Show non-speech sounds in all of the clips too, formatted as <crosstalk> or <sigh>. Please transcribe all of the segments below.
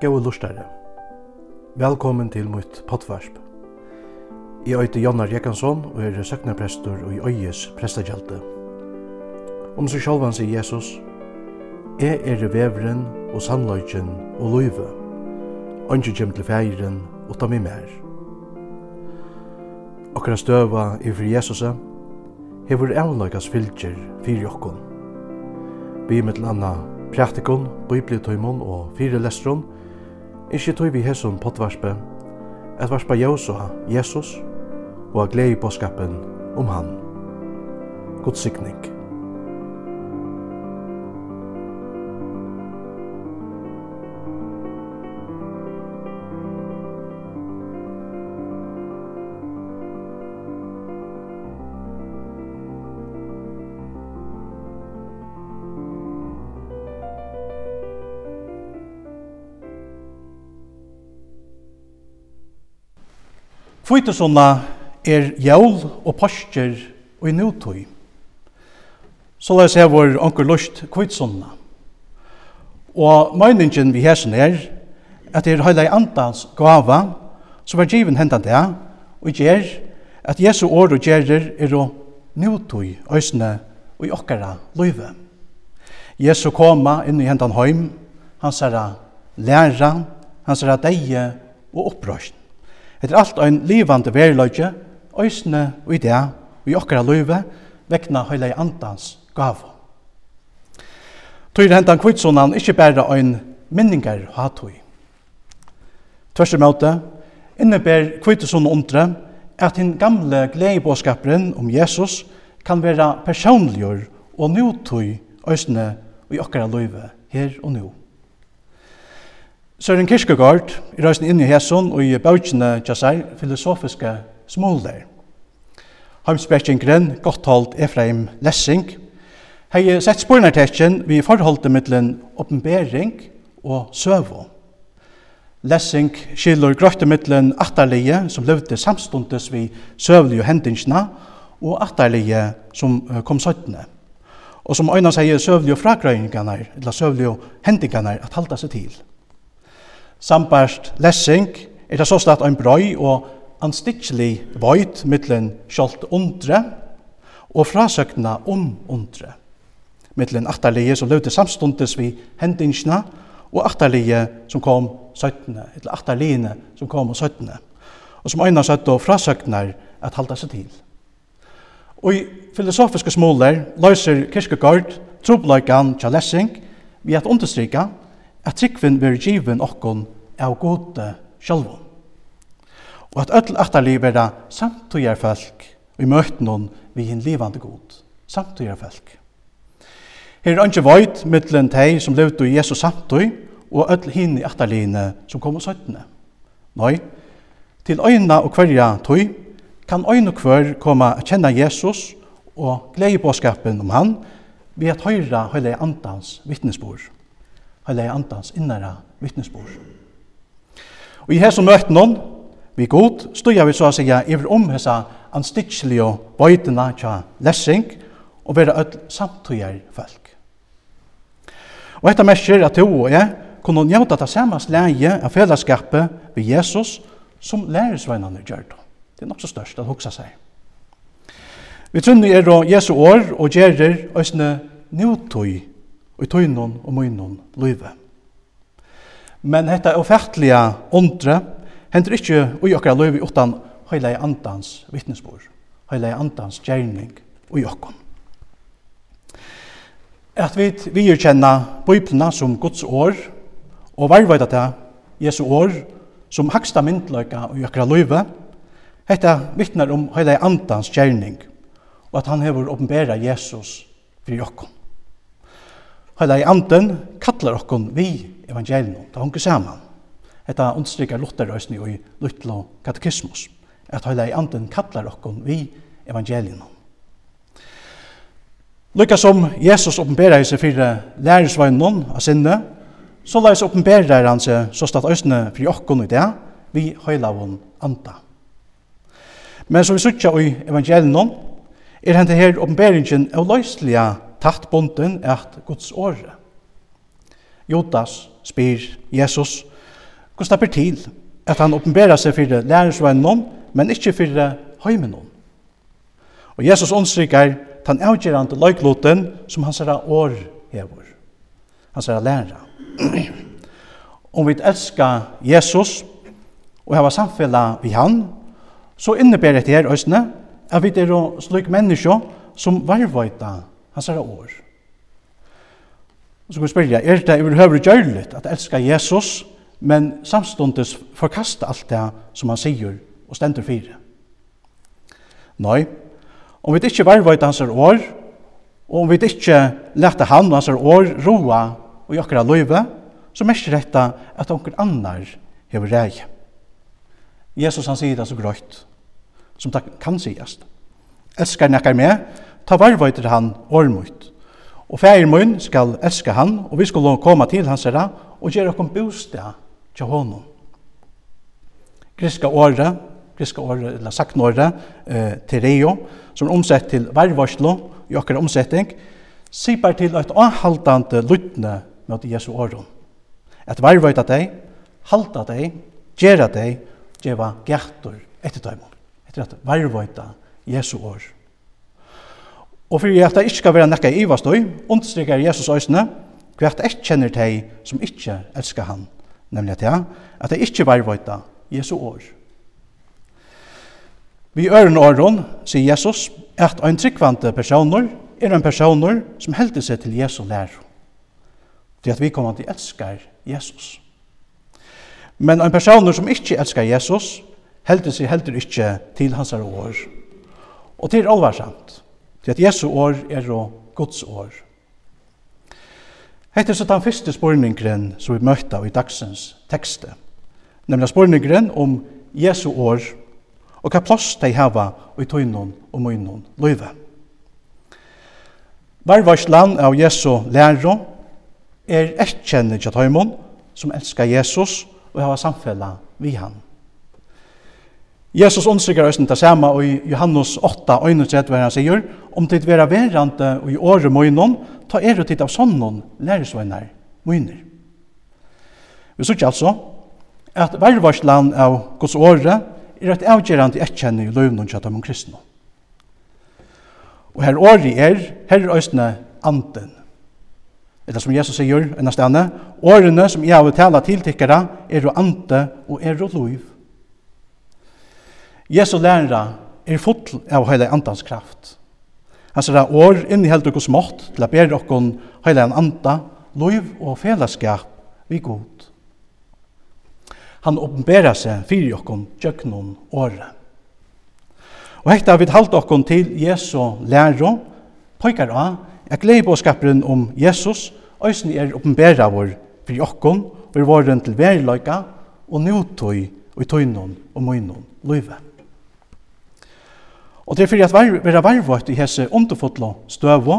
Gåe lustare. Velkommen til mitt pottvarsp. Jeg heter Jannar Jekansson og er søknaprestor i øyes prestagjelte. Om seg sjálvan sier Jesus, Jeg er vevren og sannløyken og løyve. Ønske kjem til feiren og ta meg mer. Okkara støva i fri Jesus, hever avløykas fylgjer fyrir jokkon. Vi mittel anna praktikon, bibliotøymon og fire lestron, Ikki tøy við hesum potvarpi. et varpa Jósa, Jesus, og a glei boskapen um hann. Guds sikning. Kvitusonna er jævl og påskjer og i nødtøy. Så la oss se vår anker lust Kvitusonna. Og meningen vi hesen er at det er heila i andans gava som er given hendan det og gjer at Jesu år og gjerer er å nødtøy øysene og i okkara løyve. Jesu koma inn i hendan heim, hans herra læra, hans herra deie og opprøst. Det er alt ein livande veriløyge, òsne og i det, og i okkara løyve, vekna høyla i andans gav. Tøyre hentan kvitsonan ikkje bæra ein minningar hatui. Tvørst i møte inneber kvitsonan undre at den gamle gleibåskaperen om Jesus kan vera personligur og nutui òsne og i okkara løyve her og nu. Søren Kirkegaard er røysen inn i Hesson og i bautjene tjassar filosofiske smålder. Heimspekkingren Gotthold Efraim Lessing hei sett spornartekjen vi forholdet mittlen oppenbering og søvo. Lessing skilur grøyte mittelen atterlige som levde samstundes vi søvlige hendingsna og atterlige som kom søttene. Og som øyna sier søvlige fragrøyningarna, eller søvlige hendingene, at halda seg til. Sambart lessing er det så stått en brøy og anstikkelig vøyt mittlen skjolt undre og frasøkna om undre. Mittlen atterlige som løvde samstundes vi hendingsna og atterlige som kom 17. eller atterligene som kom 17. og som øyna søtt og frasøknar at halda seg til. Og i filosofiske småler løser Kirkegaard trobløykan til lessing vi at understryka at tryggvin ver given okkon av gode sjálvun. Og at öll atali verða samtugjar folk i møtnun vi hinn livande god. Samtugjar folk. Her er ønske void mittlen tei som levde i Jesus samtug og öll hinn i attarline som kom og søttene. Nei, til øyna og hverja tøy kan øyna og hver koma a kjenna Jesus og glede påskapen om han ved at høyra høyla andans vittnesbord heile andans innara vittnesbord. Og i hesson møtt noen, vi god, stod vi så å sige, iver om hessa anstitselige bøytene tja lessing, og være öll samtøyer folk. Og dette merker at to og jeg kunne njøta det samme leie av fellesskapet ved Jesus som læresveinene gjør det. Det er nok så størst at hoksa seg. Vi tror er Jesu år og gjerer òsne nøytøy i tøynon og møynon løyve. Men hetta ofertliga ondre hendur ikkje i okkar løyve utan heilai andans vittnesbord, heilai andans gjerning ui okkon. At vi virkjenna bøyplina som Guds år, og varvøyda til Jesu år, som haksta myndløyka ui okkar løyve, hetta vittnar om heilai andans gjerning, og at han hefur åpenbæra Jesus fri okkon. Hela i anden kallar okkon vi evangelion, det hongur saman. Etta understrykar Lutherrøysni i Lutlo katekismus, at hela i anden kallar okkon vi evangelion. Lykka som Jesus oppenberar seg fyrir lærersvagnon av sinne, så leis oppenberar han seg så statt òsne fyrir okkon i det, vi von anda. Men som vi sutja i evangelion, er hent her oppenberingen av løysliga tatt bonden at Guds åre. Jotas spyr Jesus, hvordan det blir til at han oppenberer seg for lærersvennen, men ikke for heimen. Og Jesus understryker den avgjørende løykloten som han ser år hever. Han ser lærer. <clears throat> Om vi elskar Jesus og har samfunnet vi han, så innebærer det her østene at vi er slik mennesker som varvøyta hans er år. Og så kan vi spørre, er det over høyre gjørligt at elska Jesus, men samstundes forkasta alt det som han sier og stender fire? Nei, om vi ikke varvøyde hans er år, og om vi ikke lette han og hans er år roa og jokkara løyve, så mest retta at onker annar hever rei. Jesus han sier det så grøyt, som det kan sigast. Elskar nekkar meg, ta varvøyter han årmøyt. Og fægir mun skal elska han, og vi skal koma til hans herra, og gjere okkom bostad til honom. Griska åre, griska åre, eller saknåret, eh, tereo, som er omsett til varvøyslo, i okkar omsetting, sipar til eit anhaldande lytne mot Jesu åren. At varvøyta deg, halda deg, gjera deg, gjeva gættur etter døymon. Etter at varvøyta Jesu åren. Og fyrir at det ikke skal være nekka i ivastøy, understrykker Jesus øysene, hvert ett kjenner teg som ikke elsker han, nemlig at det, at det ikke varvøyta Jesu år. Vi øren åren, sier Jesus, at ein tryggvante personer er en personer som helder seg til Jesu lær. Til at vi kommer til elskar Jesus. Men ein personer som ikke elskar Jesus, helder seg heldur ikke til hans år. Og til alvarsamt. Det at Jesu år er og Guds år. Hette er så den første spørningren som vi møtta i dagsens tekste. Nemlig spørningren om Jesu år og hva plass de hava i tøynun og møynun løyve. land av Jesu lærer er etkjenne til tøymon som elskar Jesus og hava samfella vi han. Jesus understryker oss det samme i Johannes 8, 31, hva han sier, om det vera verande og i året møgnon, ta er tid av sånnen læresvenner møgner. Vi sier altså at vervarsland av Guds åre er et avgjerande etkjenne i løvnån kjatt av kristne. Og her året er, her er østene anden. Eller som Jesus sier, enn stedene, årene som jeg har tala til tikkere er jo ante og er jo løv. Jesu lærere er full av hele andans kraft. Han sier at år innehelder oss smått til å bære oss hele en anda, lov og fellesskap vi god. Han oppenberer seg fyrir oss gjøknon året. Og hekta vi halda okkon til Jesu lærere, pojkar av at gleibåskaperen om Jesus òsni er oppenberer vår fyrir okkon og er våren til veriløyka og nøytøy og i tøynon og møynon løyve. Og det er fyrir at vera varvått i hese underfotlo støvo,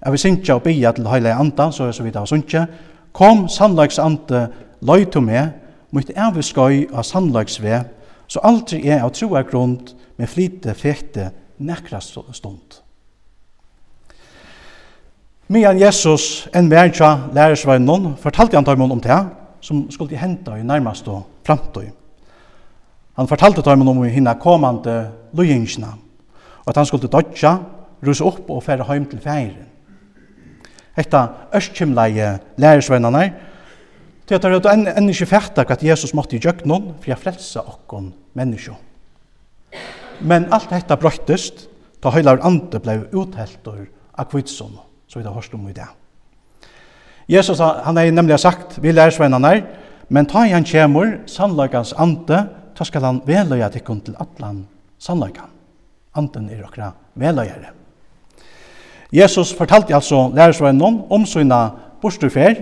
er vi synkja og bia til heile anda, så er så vidt av synkja, kom sannlags ante løy to me, mot evig skøy av sannlags ve, så aldri er av troa grunn med flite fekte nekra stund. Mian Jesus en verja lærersvegnon fortalte han tøymon om det som skulle henta i nærmast og framtøy. Han fortalte tøymon om hinna komande løyingsnamn og at han skulle dodja, ruse opp og fære heim til færen. Hetta ørskimleie lærersvennerne, til at det er enn en ikke fætta at Jesus måtte i noen for å frelse okkon menneskje. Men alt hetta brøttest, ta høylar ande blei utheltor av kvitsom, så vi da hørst om i det. Jesus, han har nemlig sagt, vi lærersvennerne, men ta i han kjemur, sannløkans ande, ta skal han veløya tikkun til atlan sannløkans anden er okra veløyere. Jesus fortalte altså lærersvennen om sina bortstufer,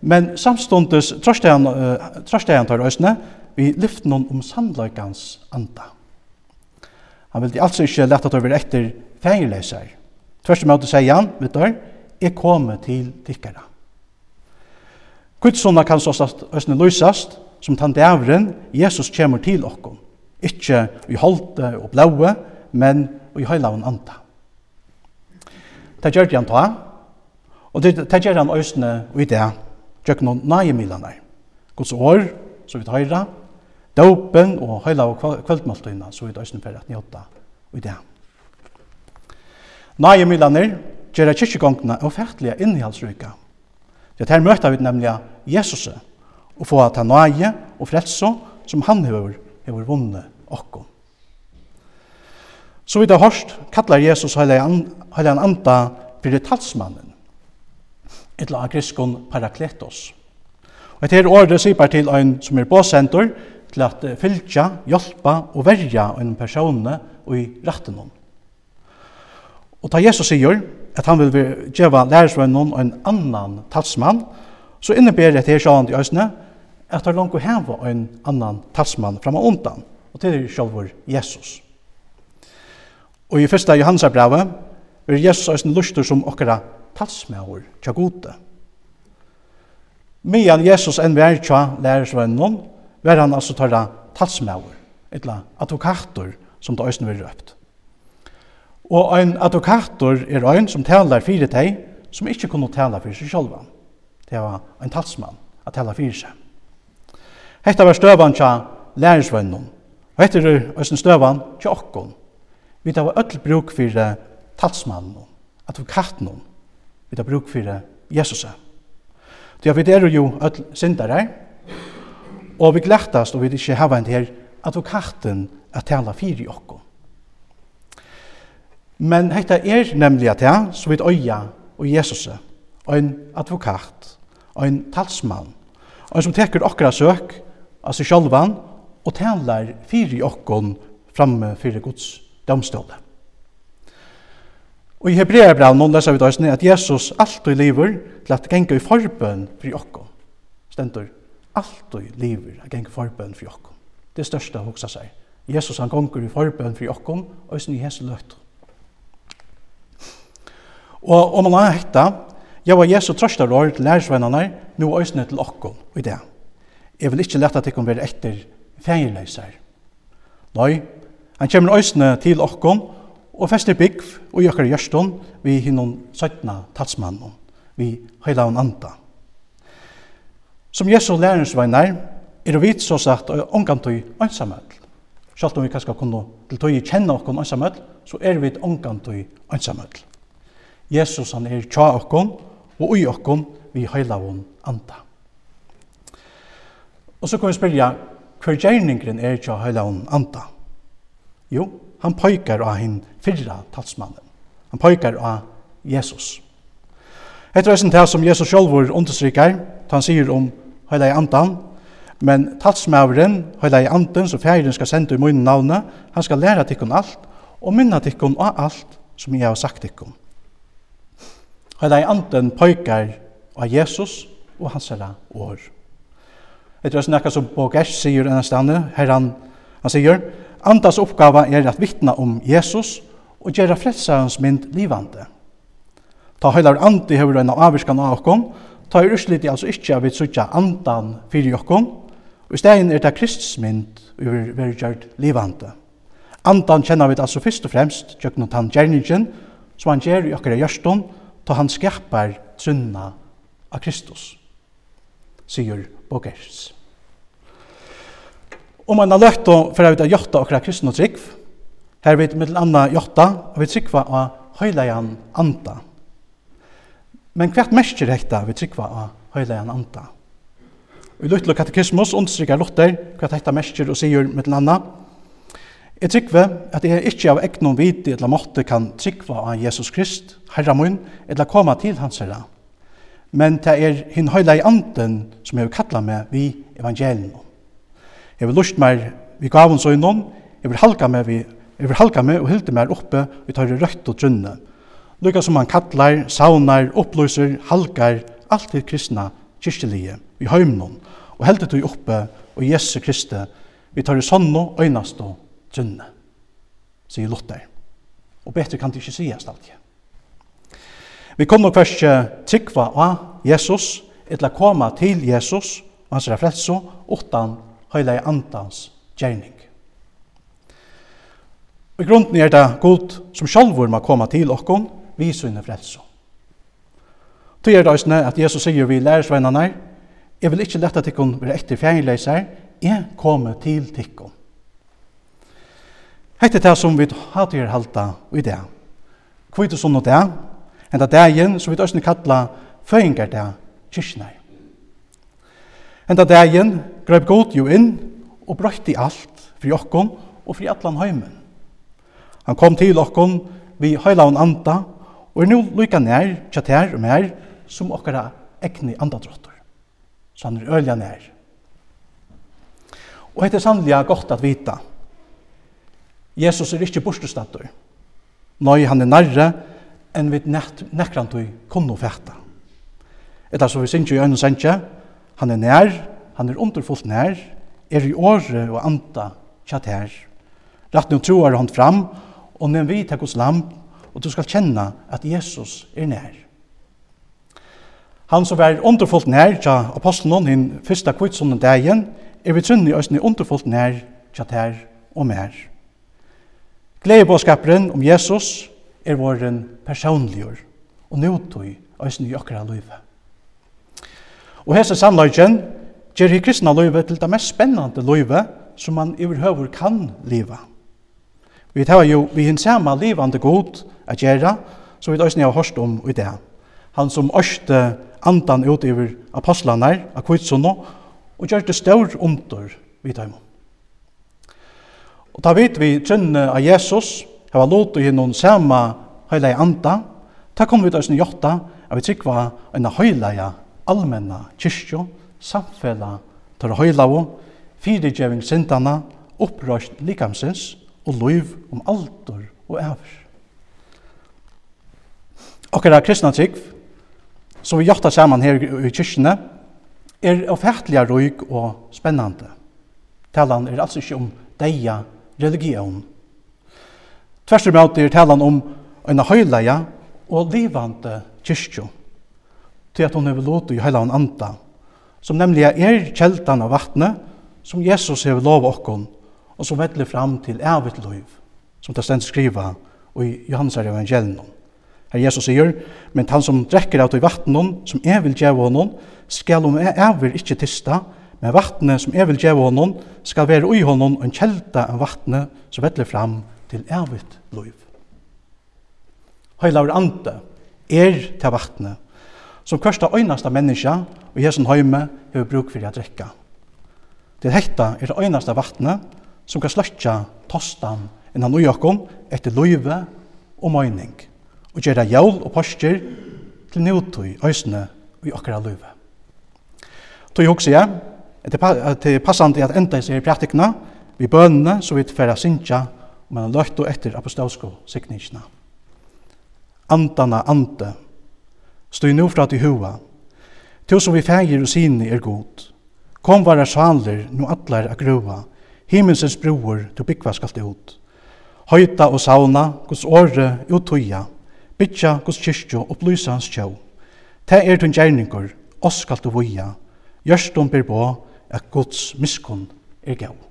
men samståndes trøste han, tar øsne, vi lyfte noen om sandløykans anda. Han ville altså ikke lette over etter feirleser. Tvørst om å sier han, vet du, jeg kommer til tikkere. Kudsona kan så øsne løsast, som tante avren, Jesus kommer til okkom. Ikke i holde og blaue, men i heilavn anta. Det gjør han ta, og det, gjør han øsene og i det, gjør noen nøye milaner. Guds år, så vidt høyre, dopen og heilav kveldmåltøyene, så vidt øsene for at njøtta i det. Nye milaner gjør kyrkjegongene og fætlige innholdsryka. Det her møter vi nemlig Jesus og få at han nøye og frelse som han har hever vunnet okkom. Så vidt jeg hørst, kallar Jesus heilige anda fyrir talsmannen, etla griskon parakletos. Og etter året sipar til ein som er båsendur, til at fylgja, hjelpa og verja en persone og i ratten hon. Og ta Jesus sier at han vil geva lærersvennen og en annan talsmann, så innebærer det her sjåan til øsne at han langt å heva en annan talsmann fram og undan, og til sjålvor Jesus. Jesus. Og i fyrsta Johannesabrevet er Jesus eisen lustur som okkara talsmæver tja gode. Mian Jesus enn vær tja lærersvennon, vær han altså tarra talsmæver, etla advokator som det eisen vil røpt. Og ein advokator er ein som talar fire teg, som ikkje kunne tala fyrir seg sjálvan. Det var ein talsmann at tala fyrir seg. Hetta var støvan tja lærersvennon, og hetta er eisen støvan tja okkon, Vi tar öll bruk fyrir talsmannen, at vi tar bruk fyrir Jesus. Då vi er jo öll syndare, og vi glættast og vi ikke hava en her advokaten at tala fyrir okko. Men hetta er nemlig at ja, så vidt øya og Jesus, og en advokat, og en talsmann, og en som teker okra søk, altså sjálvan, og talar fyrir okkon framme fyrir Guds domstolen. Og i Hebreerbrev nå leser vi da at Jesus alltid lever til at genga i forbøn for okkom. Stendur, alltid lever at genga i forbøn for okkom. Det er største hoksa seg. Jesus han gonger i forbøn for okkom, og i hese løtt. Og om man har hekta, jeg var Jesus trøsta rår til lærersvennerne, nå øysene til okkom i det. Jeg vil ikke lette at jeg kan være etter feierløyser. Nei, Han kemur òsne til okkon og fester bygg og i gjørston vi hinnom søytna tatsmannen vi heilaun anda. Som Jesu lærensveinar er vi så sagt ångantøy ønsamøll. Sjalt om vi kanskje kunne til tøy kjenne okkon ønsamøll, så er vi ångantøy ønsamøll. Jesus han er tja okkon og ui okkon vi heilaun anda. Og så kan vi spyrja hver gjerningren er tja heilaun anda. Jo, han pojkar av hinn fyrra talsmannen. Han pojkar av Jesus. Etter er det som Jesus sjálfur understrykar, han sier om høyla i andan, men talsmaveren, høyla i andan, som færen skal sende i munnen navne, han skal læra tikkun alt, og minna tikkun av alt som jeg har sagt tikkun. Høyla i andan pojkar av Jesus og hans herra år. Etter er det som Bogesh sier enn stande, her han, han sier, andas oppgava er at vittna om Jesus og gjera frelsarens mynd livande. Ta heilar andi hefur enn avviskan av okkom, ta er ursliti altså ikkje av vi sutja andan fyrir okkom, og i stegin er det Kristus mynd over vergjard livande. Andan kjenner vi altså fyrst og fremst gjøknum han gjerningen, som han gjer i okkara gjørston, ta han skapar trunna av Kristus, sier Bogers. Om man har løtt å føre ut av hjotta okra kristne trygg, her vet vi til anna jotta, og vi tryggva av høyleian anta. Men hvert mersker hekta vi tryggva av høyleian anta? Vi i til katekismus understrykker Luther hvert hekta mersker og sier med til anna, Jeg tryggva at jeg ikke av egnom viti eller måtte kan tryggva av Jesus Krist, Herra mun, eller koma til hans herra. Men det er hinn høyla anten som jeg vil kalla meg vi evangelium. Jeg vil lust meg vi gavens øynene, jeg vil halka meg, vi, jeg vil halka meg og hilde meg oppe og tar rødt og trunne. Lykka som han kallar, saunar, opplyser, halkar, alt til kristna kyrkjelige vi høymnon og heldet du oppe og Jesu Kristi vi tar i sonno øynast og trunne, sier Luther. Og betre kan det ikke sies alltid. Vi kommer først tryggva av Jesus, etla koma til Jesus og hans frelso utan heila i andans gjerning. Og i grunden er det god som sjalvor må koma til okkon, vi sunne frelso. Tog er det òsne at Jesus sier vi lærersvennerne, jeg vil ikke lette tikkun være etter fjernleiser, jeg kommer til tikkun. Hette det som vi har til halta i det. Kvitt og sånn og det, enda dagen som vi òsne kalla føyngar det, kyrkjene. Enda dagen greip god jo inn og brøytti alt fri okkon og fri allan heimen. Han kom til okkon vi heilaun anda og er nu lykka nær, tjater og mer som okkara egni andadrottor. Så han er ølja nær. Og hette er sannlega godt at vita. Jesus er ikkje bortestadur. Nei, han er nærre enn vi nekrantui kunne fætta. Etter så vi synes jo i øynene sendtje, han er nær, han er underfullt nær, er i åre og anda kjatt her. Ratt nu troar han fram, og nevn vi tar hos lam, og du skal kjenne at Jesus er nær. Han som var underfullt nær tja apostelen hin fyrsta kvitsunnen dagen, er vi trunni òsni underfullt nær kjatt her og mer. Gleibåskaperen om Jesus er våren personligur, og nøytøy òsni i okkara løyve. Og hese sannløyken, gjør hi kristna løyve til det mest spennande løyve som man overhøver kan leva. Vi tar jo vi hins samme livande god a gjøre, som vi også har hørt om i det. Han som øste andan ut over apostlene av kvitsunno, og gjør det stør under vi tar imot. Og da vet vi trønne av Jesus, hava lot i noen sama høyla anda, ta kom vi døysni jotta, at vi trykva en høyla i allmenna kyrkjo, samfella tar høylavu, fyrigjeving sindana, upprøst likamsins og loiv om altor og æver. Okkara kristna trygg, som vi jottar saman her i kyrkjene, er ofertliga røyk og spennande. Talan er altså ikke om deia religion. Tvers om er talan om en høyleia og livande kyrkjo, til at hun er låt i høyla anta, som nemlig er kjeltan av vattnet, som Jesus hever lov okkon, og som vettler fram til evigt liv, som det stendt skriva i Johannes evangelion. Her Jesus sier, men han som drekker av til vattnet, som jeg vil gjøre honom, skal om jeg ever ikke tista, men vattnet som jeg vil gjøre honom, skal være ui honom en kjelda av vattnet som vettler fram til evigt liv. Høylaur ante er til vattnet, som kørsta øynasta menneska og hesen høyme hefur bruk fyrir a drekka. Til hekta er det øynasta vatne som kan sløtja tostan innan ujakom etter løyve og møyning og gjerra jævl og postjer til nøytøy øysene i okkara løyve. Tøy hugsa jeg, at det er passande at enda seg i praktikna, vi bønene så vi tverra sinja men han og etter apostolsko sikningsna. Antana ante, stod nu fra til hua. Tu som vi fægir og sine er god. Kom vare saler nu atlar a grua. Himmelsens broer du byggva skalt ut. Høyta og sauna, gos åre uttøya. Bytja gos kyrkjo og blysa hans tjau. Ta er tun gjerningur, oss skal du voia. Gjørstum ber på at Guds miskunn er gau.